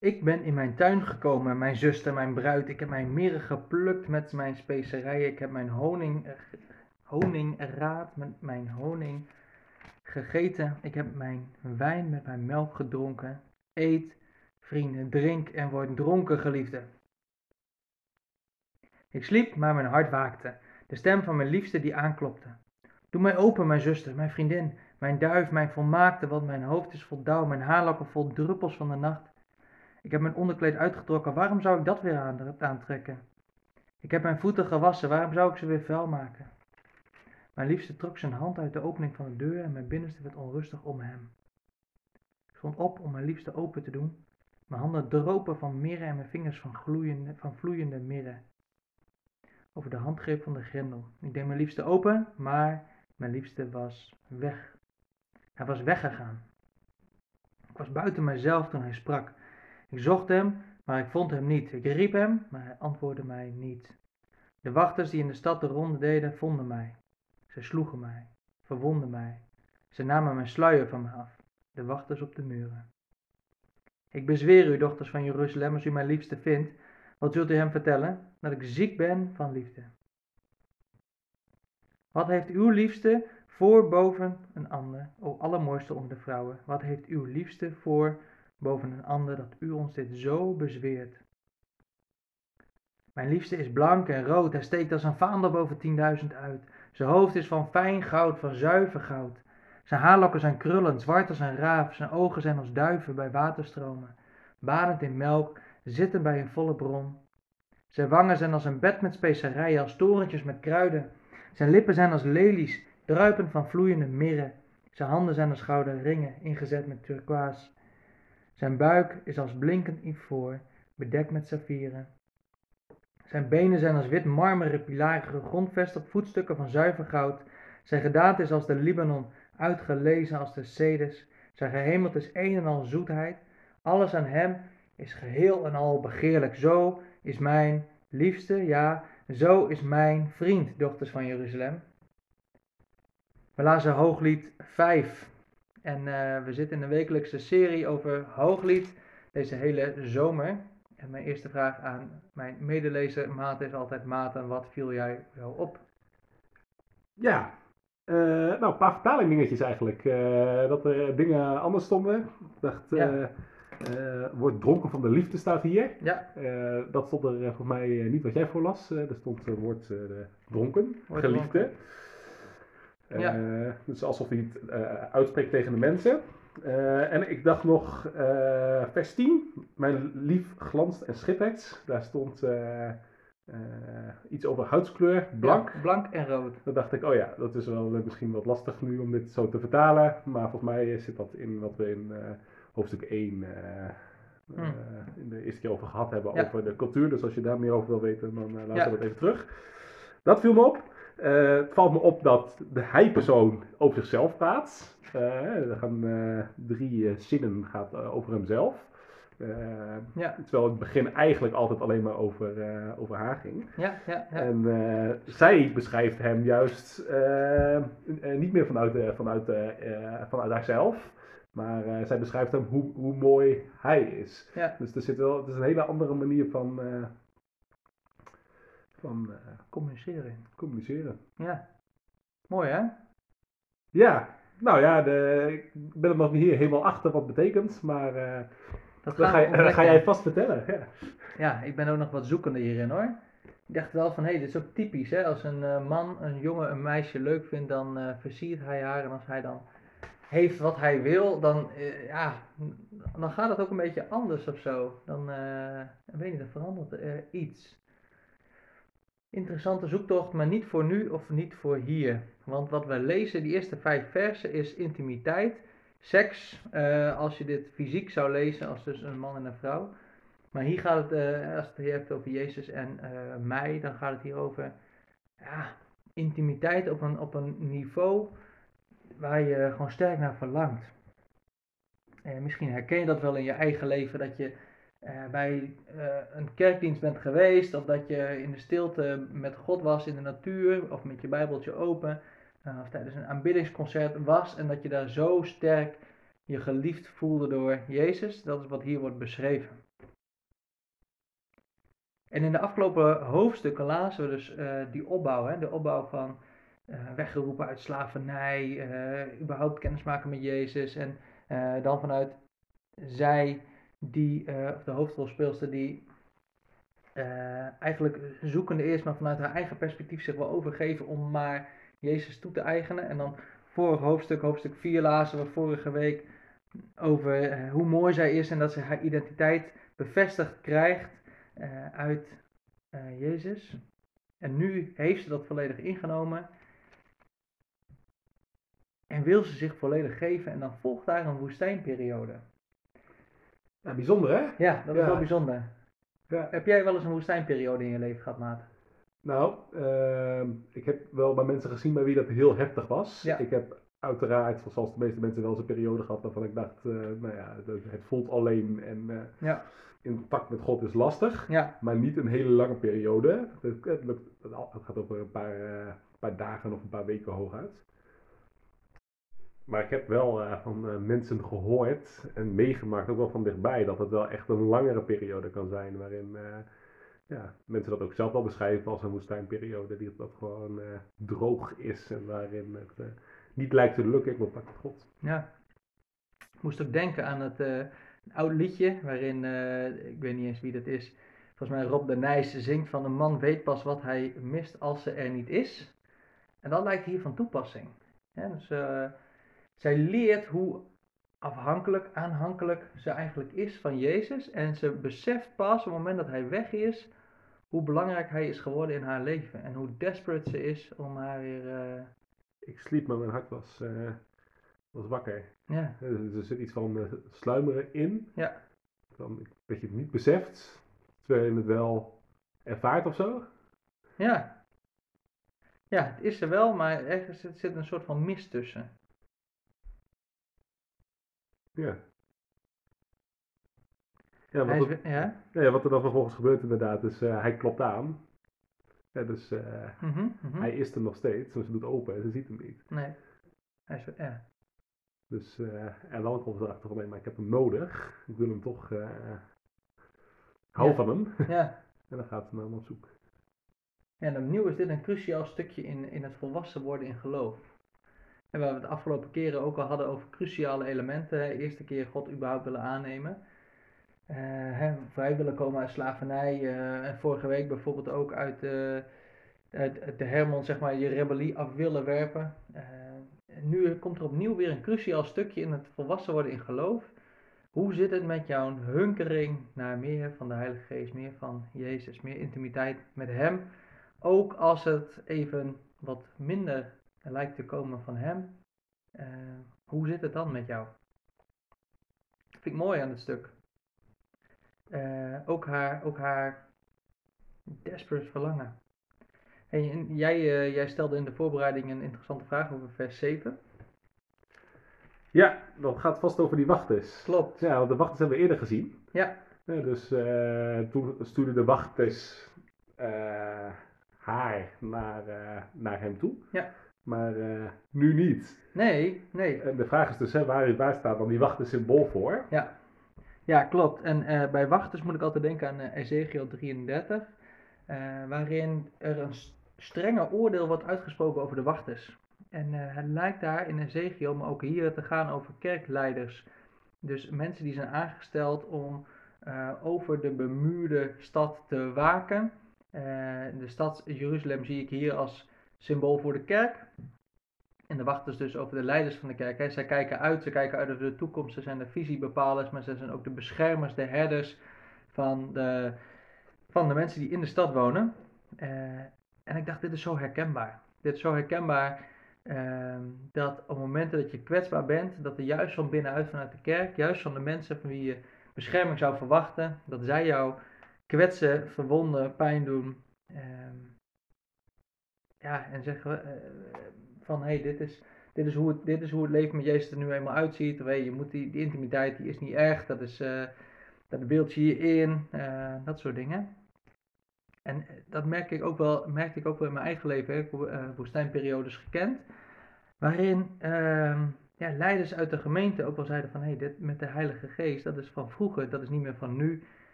Ik ben in mijn tuin gekomen, mijn zuster, mijn bruid. Ik heb mijn mirre geplukt met mijn specerijen. Ik heb mijn honing, honingraad met mijn honing gegeten. Ik heb mijn wijn met mijn melk gedronken. Eet, vrienden, drink en word dronken, geliefde. Ik sliep, maar mijn hart waakte. De stem van mijn liefste die aanklopte. Doe mij open, mijn zuster, mijn vriendin, mijn duif, mijn volmaakte, want mijn hoofd is vol dauw, mijn haarlokken vol druppels van de nacht. Ik heb mijn onderkleed uitgetrokken, waarom zou ik dat weer aantrekken? Ik heb mijn voeten gewassen, waarom zou ik ze weer vuil maken? Mijn liefste trok zijn hand uit de opening van de deur en mijn binnenste werd onrustig om hem. Ik stond op om mijn liefste open te doen. Mijn handen dropen van mirre en mijn vingers van, van vloeiende mirre. Over de handgreep van de grendel. Ik deed mijn liefste open, maar mijn liefste was weg. Hij was weggegaan. Ik was buiten mijzelf toen hij sprak. Ik zocht hem, maar ik vond hem niet. Ik riep hem, maar hij antwoordde mij niet. De wachters die in de stad de ronde deden, vonden mij. Ze sloegen mij, verwonden mij. Ze namen mijn sluier van me af, de wachters op de muren. Ik bezweer u, dochters van Jeruzalem, als u mijn liefste vindt, wat zult u hem vertellen? Dat ik ziek ben van liefde. Wat heeft uw liefste voor boven een ander, o allermooiste onder de vrouwen? Wat heeft uw liefste voor boven een ander dat u ons dit zo bezweert? Mijn liefste is blank en rood, hij steekt als een vaandel boven tienduizend uit. Zijn hoofd is van fijn goud, van zuiver goud. Zijn haarlokken zijn krullend, zwart als een raaf. Zijn ogen zijn als duiven bij waterstromen. Badend in melk, zitten bij een volle bron. Zijn wangen zijn als een bed met specerijen, als torentjes met kruiden. Zijn lippen zijn als lelies, druipend van vloeiende mirre. Zijn handen zijn als gouden ringen, ingezet met turquoise. Zijn buik is als blinkend ivoor, bedekt met saffieren. Zijn benen zijn als wit marmeren pilaren gegrondvest op voetstukken van zuiver goud. Zijn gedaante is als de Libanon, uitgelezen als de ceders. Zijn gehemeld is een en al zoetheid. Alles aan hem is geheel en al begeerlijk. Zo is mijn liefste, ja, zo is mijn vriend, dochters van Jeruzalem. We lazen Hooglied 5. En uh, we zitten in een wekelijkse serie over Hooglied deze hele zomer. En mijn eerste vraag aan mijn medelezer Maat is altijd: Maarten, wat viel jij wel op? Ja, uh, nou, een paar vertalingnetjes eigenlijk. Uh, dat er dingen anders stonden. Ik dacht, ja. Wordt dronken van de liefde staat hier. Ja. dat stond er voor mij niet wat jij voorlas. er stond het woord dronken, wordt geliefde. Ja. Dus alsof hij het uitspreekt tegen de mensen. Uh, en ik dacht nog, vers 10, mijn lief glanst en schittert. Daar stond iets over huidskleur, blank. Ja, blank en rood. Dan dacht ik, oh ja, dat is wel misschien wat lastig nu om dit zo te vertalen. Maar volgens mij zit dat in wat we in hoofdstuk 1 hmm. in de eerste keer over gehad hebben, ja. over de cultuur. Dus als je daar meer over wil weten, dan luister ja. dat even terug. Dat viel me op. het valt me op dat de hij-persoon over zichzelf praat. Uh, er gaan uh, drie zinnen gaat, over hemzelf. ja. Terwijl het begin eigenlijk altijd alleen maar over, over haar ging. Ja, ja, ja. En zij beschrijft hem juist niet meer vanuit, vanuit, vanuit haarzelf. Maar zij beschrijft hem hoe, hoe mooi hij is. Ja. Dus er zit wel, het is een hele andere manier van, van communiceren. communiceren. Ja. Mooi hè? Ja, nou ja, de, ik ben er nog niet helemaal achter wat betekent, maar uh, dat ga, ga, jij vast vertellen. Ja. ja, ik ben ook nog wat zoekende hierin hoor. Ik dacht wel van, hé, hey, dit is ook typisch hè. Als een uh, man een jongen een meisje leuk vindt, dan uh, versiert hij haar. En als hij dan heeft wat hij wil, dan, ja, dan gaat het ook een beetje anders of zo. Dan, weet niet, dan verandert er iets. Interessante zoektocht, maar niet voor nu of niet voor hier. Want wat we lezen, die eerste vijf versen, is intimiteit, seks. Uh, als je dit fysiek zou lezen, als dus een man en een vrouw. Maar hier gaat het, uh, als het hier hebt over Jezus en uh, mij, dan gaat het hier over ja, intimiteit op een, op een niveau waar je gewoon sterk naar verlangt. En misschien herken je dat wel in je eigen leven, dat je uh, bij uh, een kerkdienst bent geweest, of dat je in de stilte met God was in de natuur, of met je Bijbeltje open, uh, of tijdens een aanbiddingsconcert was, en dat je daar zo sterk je geliefd voelde door Jezus. Dat is wat hier wordt beschreven. En in de afgelopen hoofdstukken lazen we dus eh, die opbouw, hè, de opbouw van weggeroepen uit slavernij, überhaupt kennismaken met Jezus. En dan vanuit zij, die, of de hoofdrolspeelster, die eigenlijk zoekende is, maar vanuit haar eigen perspectief zich wil overgeven om maar Jezus toe te eigenen. En dan vorig hoofdstuk, hoofdstuk 4, lazen we vorige week over hoe mooi zij is en dat ze haar identiteit bevestigd krijgt uit Jezus. En nu heeft ze dat volledig ingenomen. En wil ze zich volledig geven. En dan volgt daar een woestijnperiode. Ja, bijzonder hè? Ja, dat is wel bijzonder. Ja. Heb jij wel eens een woestijnperiode in je leven gehad, Maat? Nou, uh, ik heb wel bij mensen gezien bij wie dat heel heftig was. Ik heb uiteraard, zoals de meeste mensen, wel eens een periode gehad waarvan ik dacht, uh, nou ja, het voelt alleen en uh, ja in contact met God is lastig, ja. maar niet een hele lange periode. Het, het, gaat over een paar, uh, paar, dagen of een paar weken hooguit. Maar ik heb wel uh, van uh, mensen gehoord en meegemaakt, ook wel van dichtbij, dat het wel echt een langere periode kan zijn. Waarin ja, mensen dat ook zelf wel beschrijven als een woestijnperiode, die dat gewoon droog is en waarin het niet lijkt te lukken in contact met God. Ja, ik moest ook denken aan het een oud liedje waarin, ik weet niet eens wie dat is, volgens mij Rob de Nijs zingt van een man weet pas wat hij mist als ze er niet is. En dat lijkt hier van toepassing. dus, uh, zij leert hoe afhankelijk, aanhankelijk ze eigenlijk is van Jezus. En ze beseft pas op het moment dat hij weg is, hoe belangrijk hij is geworden in haar leven. En hoe desperate ze is om haar weer... Uh... Ik sliep, maar mijn hart was was wakker. Ja. Dus er zit iets van uh, sluimeren in. Ja. Dan, dat je het niet beseft, terwijl je het wel ervaart of zo. Ja. Ja, het is er wel, maar zit, zit een soort van mist tussen. Ja. Ja wat, er, ja? ja? wat er dan vervolgens gebeurt inderdaad, is uh, hij klopt aan. Ja, dus uh, mm -hmm, hij is er nog steeds, maar ze doet open en ze ziet hem niet. Nee. Hij is, ja. Dus, uh, en dan komt ze erachter van, maar ik heb hem nodig. Ik wil hem toch, hou van hem. Ja. en dan gaat ze naar hem op zoek. Ja, en opnieuw is dit een cruciaal stukje in, in het volwassen worden in geloof. En waar we het afgelopen keren ook al hadden over cruciale elementen. De eerste keer God überhaupt willen aannemen. Hè, vrij willen komen uit slavernij. en vorige week bijvoorbeeld ook uit, uit de Hermon, zeg maar, je rebellie af willen werpen nu komt er opnieuw weer een cruciaal stukje in het volwassen worden in geloof. Hoe zit het met jouw hunkering naar meer van de Heilige Geest, meer van Jezus, meer intimiteit met Hem? Ook als het even wat minder lijkt te komen van Hem. Uh, hoe zit het dan met jou? Dat vind ik mooi aan het stuk. Uh, ook, haar, ook haar desperate verlangen. En jij, uh, jij stelde in de voorbereiding een interessante vraag over vers 7. Ja, dat gaat vast over die wachters. Klopt. Ja, want de wachters hebben we eerder gezien. Ja. ja dus toen stuurde de wachters haar naar, naar hem toe. Ja. Maar nu niet. Nee, nee. En de vraag is dus, hè, waar, waar staat dan die wachtersymbool voor? Ja. Ja, klopt. En bij wachters moet ik altijd denken aan Ezekiel 33. waarin er een strenger oordeel wordt uitgesproken over de wachters. En uh, het lijkt daar in Ezekiel, maar ook hier te gaan over kerkleiders. Dus mensen die zijn aangesteld om uh, over de bemuurde stad te waken. Uh, de stad Jeruzalem zie ik hier als symbool voor de kerk. En de wachters dus over de leiders van de kerk. Hè. Zij kijken uit, ze kijken uit naar de toekomst. Ze zijn de visiebepalers, maar ze zijn ook de beschermers, de herders van de, van de mensen die in de stad wonen. En ik dacht, dit is zo herkenbaar. Dit is zo herkenbaar uh, dat op momenten dat je kwetsbaar bent, dat er juist van binnenuit vanuit de kerk, juist van de mensen van wie je bescherming zou verwachten, dat zij jou kwetsen, verwonden, pijn doen. Uh, ja, en zeggen uh, van hé, hey, dit, is, dit, is hoe het, dit is hoe het leven met Jezus er nu eenmaal uitziet. Weet, je moet die, die intimiteit, die is niet echt, dat is, uh, dat beeld je in, uh, dat soort dingen. En eh, dat merk ik ook wel, merkte ik ook wel in mijn eigen leven. Ik heb woestijnperiodes gekend. Waarin uh, ja, leiders uit de gemeente ook wel zeiden van... hey, dit met de Heilige Geest, dat is van vroeger, dat is niet meer van nu.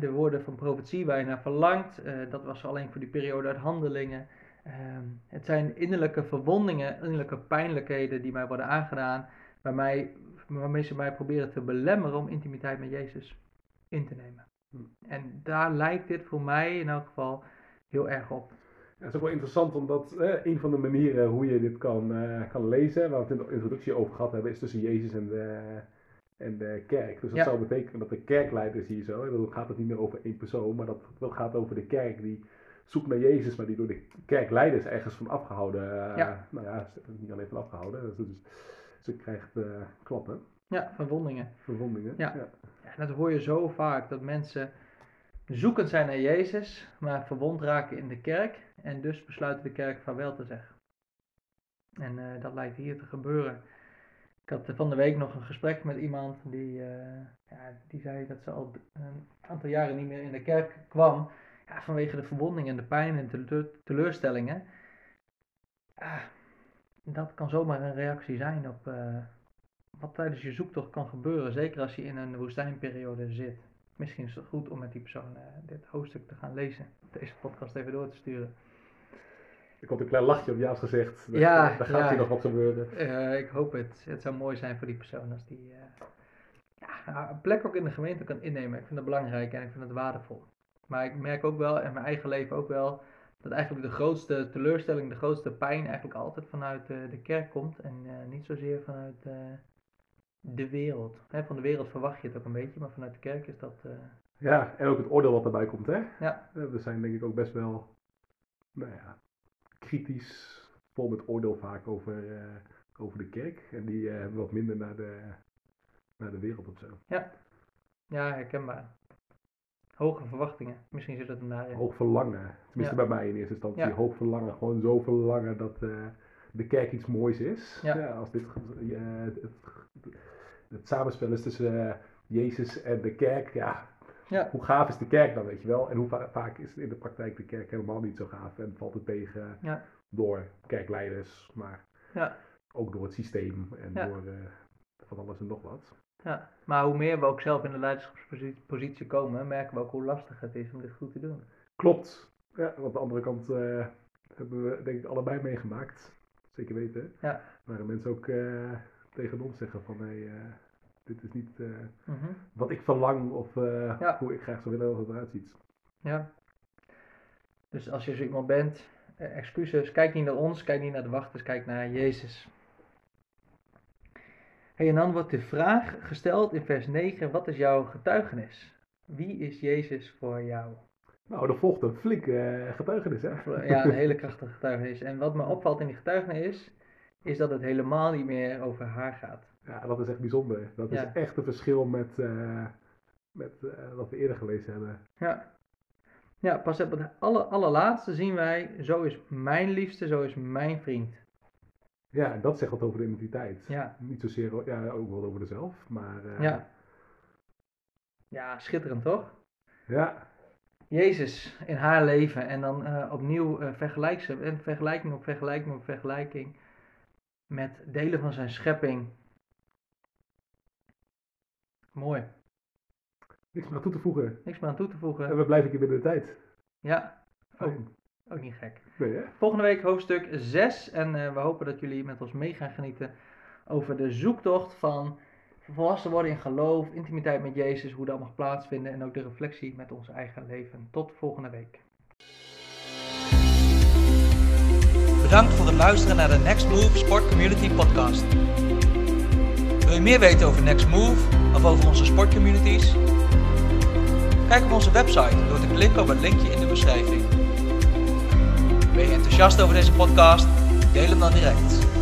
de woorden van profetie waar je naar verlangt, dat was alleen voor die periode uit handelingen. Ehm, het zijn innerlijke verwondingen, innerlijke pijnlijkheden die mij worden aangedaan, waarmee, waarmee ze mij proberen te belemmeren om intimiteit met Jezus in te nemen. Hm. En daar lijkt dit voor mij in elk geval heel erg op. Ja, het is ook wel interessant omdat een van de manieren hoe je dit kan, uh, kan lezen, waar we het in de introductie over gehad hebben, is tussen Jezus en de, en de kerk. Dus dat zou betekenen dat de kerkleiders hier zo, dan gaat het niet meer over één persoon, maar dat het gaat over de kerk die zoekt naar Jezus, maar die door de kerkleiders ergens van afgehouden. Uh, ja. Nou ja, niet alleen van afgehouden, dus, ze krijgt uh, klappen. Ja, verwondingen. Verwondingen, ja. ja. dat hoor je zo vaak, dat mensen zoekend zijn naar Jezus, maar verwond raken in de kerk en dus besluiten de kerk vaarwel te zeggen. En uh, dat lijkt hier te gebeuren. Ik had van de week nog een gesprek met iemand die, ja, die zei dat ze al een aantal jaren niet meer in de kerk kwam. Ja, vanwege de verwondingen, de pijn en de teleurstellingen. Ah, dat kan zomaar een reactie zijn op uh, wat tijdens je zoektocht kan gebeuren. Zeker als je in een woestijnperiode zit. Misschien is het goed om met die persoon uh, dit hoofdstuk te gaan lezen. Deze podcast even door te sturen. Er komt een klein lachje op jouw gezicht. ja, daar gaat ja. hier nog wat gebeuren. Uh, ik hoop het. Het zou mooi zijn voor die persoon als die ja, een plek ook in de gemeente kan innemen. Ik vind dat belangrijk en ik vind het waardevol. Maar ik merk ook wel, in mijn eigen leven ook wel, dat eigenlijk de grootste teleurstelling, de grootste pijn eigenlijk altijd vanuit uh, de kerk komt. En uh, niet zozeer vanuit uh, de wereld. Hè, van de wereld verwacht je het ook een beetje, maar vanuit de kerk is dat... Ja, en ook het oordeel wat erbij komt, hè? Ja. We zijn denk ik ook best wel, nou ja, kritisch, vol met oordeel vaak over, over de kerk. En die hebben wat minder naar de, naar de wereld of zo. Ja, ja herkenbaar. Hoge verwachtingen. Misschien zit het hem daarin. Hoog verlangen. Tenminste bij mij in eerste instantie. Hoog verlangen. Gewoon zo verlangen dat uh, de kerk iets moois is. Ja. als dit uh, het, het, samenspel is tussen uh, Jezus en de kerk. Ja, ja. Hoe gaaf is de kerk dan, weet je wel? En hoe va vaak is in de praktijk de kerk helemaal niet zo gaaf. En valt het tegen ja. door kerkleiders. Maar ook door het systeem en door van alles en nog wat. Ja, maar hoe meer we ook zelf in de leiderschapspositie komen, merken we ook hoe lastig het is om dit goed te doen. Klopt. Ja, want de andere kant uh, hebben we denk ik allebei meegemaakt. Zeker weten. Ja. Maar mensen ook uh, tegen ons zeggen van nee, uh, dit is niet -hmm. wat ik verlang of ja. hoe ik graag zou willen dat het eruit ziet. Ja. Dus als je zo iemand bent, excuses, kijk niet naar ons, kijk niet naar de wachters, kijk naar Jezus. Hey, en dan wordt de vraag gesteld in vers 9: wat is jouw getuigenis? Wie is Jezus voor jou? Nou, er volgt een flinke eh, getuigenis, hè? Ja, een hele krachtige getuigenis. En wat me opvalt in die getuigenis, is dat het helemaal niet meer over haar gaat. Ja, dat is echt bijzonder. Dat is echt een verschil met, uh, met uh, wat we eerder gelezen hebben. Ja. Ja, pas op het aller, allerlaatste zien wij, zo is mijn liefste, zo is mijn vriend. Ja, dat zegt wat over de identiteit. Ja. Niet zozeer, ja, ook wel over de zelf, maar... Uh... Ja. Ja, schitterend toch? Ja. Jezus in haar leven en dan uh, opnieuw uh, vergelijk ze, en vergelijking op vergelijking op vergelijking met delen van zijn schepping. Mooi. Niks meer aan toe te voegen. Niks meer aan toe te voegen. En we blijven hier binnen de tijd. Ja, ook, ook niet gek. Nee, hè? Volgende week hoofdstuk 6 en uh, we hopen dat jullie met ons mee gaan genieten over de zoektocht van volwassen worden in geloof, intimiteit met Jezus, hoe dat mag plaatsvinden en ook de reflectie met ons eigen leven. Tot volgende week. Bedankt voor het luisteren naar de Next Move Sport Community Podcast. Wil je meer weten over Next Move of over onze sportcommunities? Kijk op onze website door te klikken op het linkje in de beschrijving. Ben je enthousiast over deze podcast? Deel hem dan direct.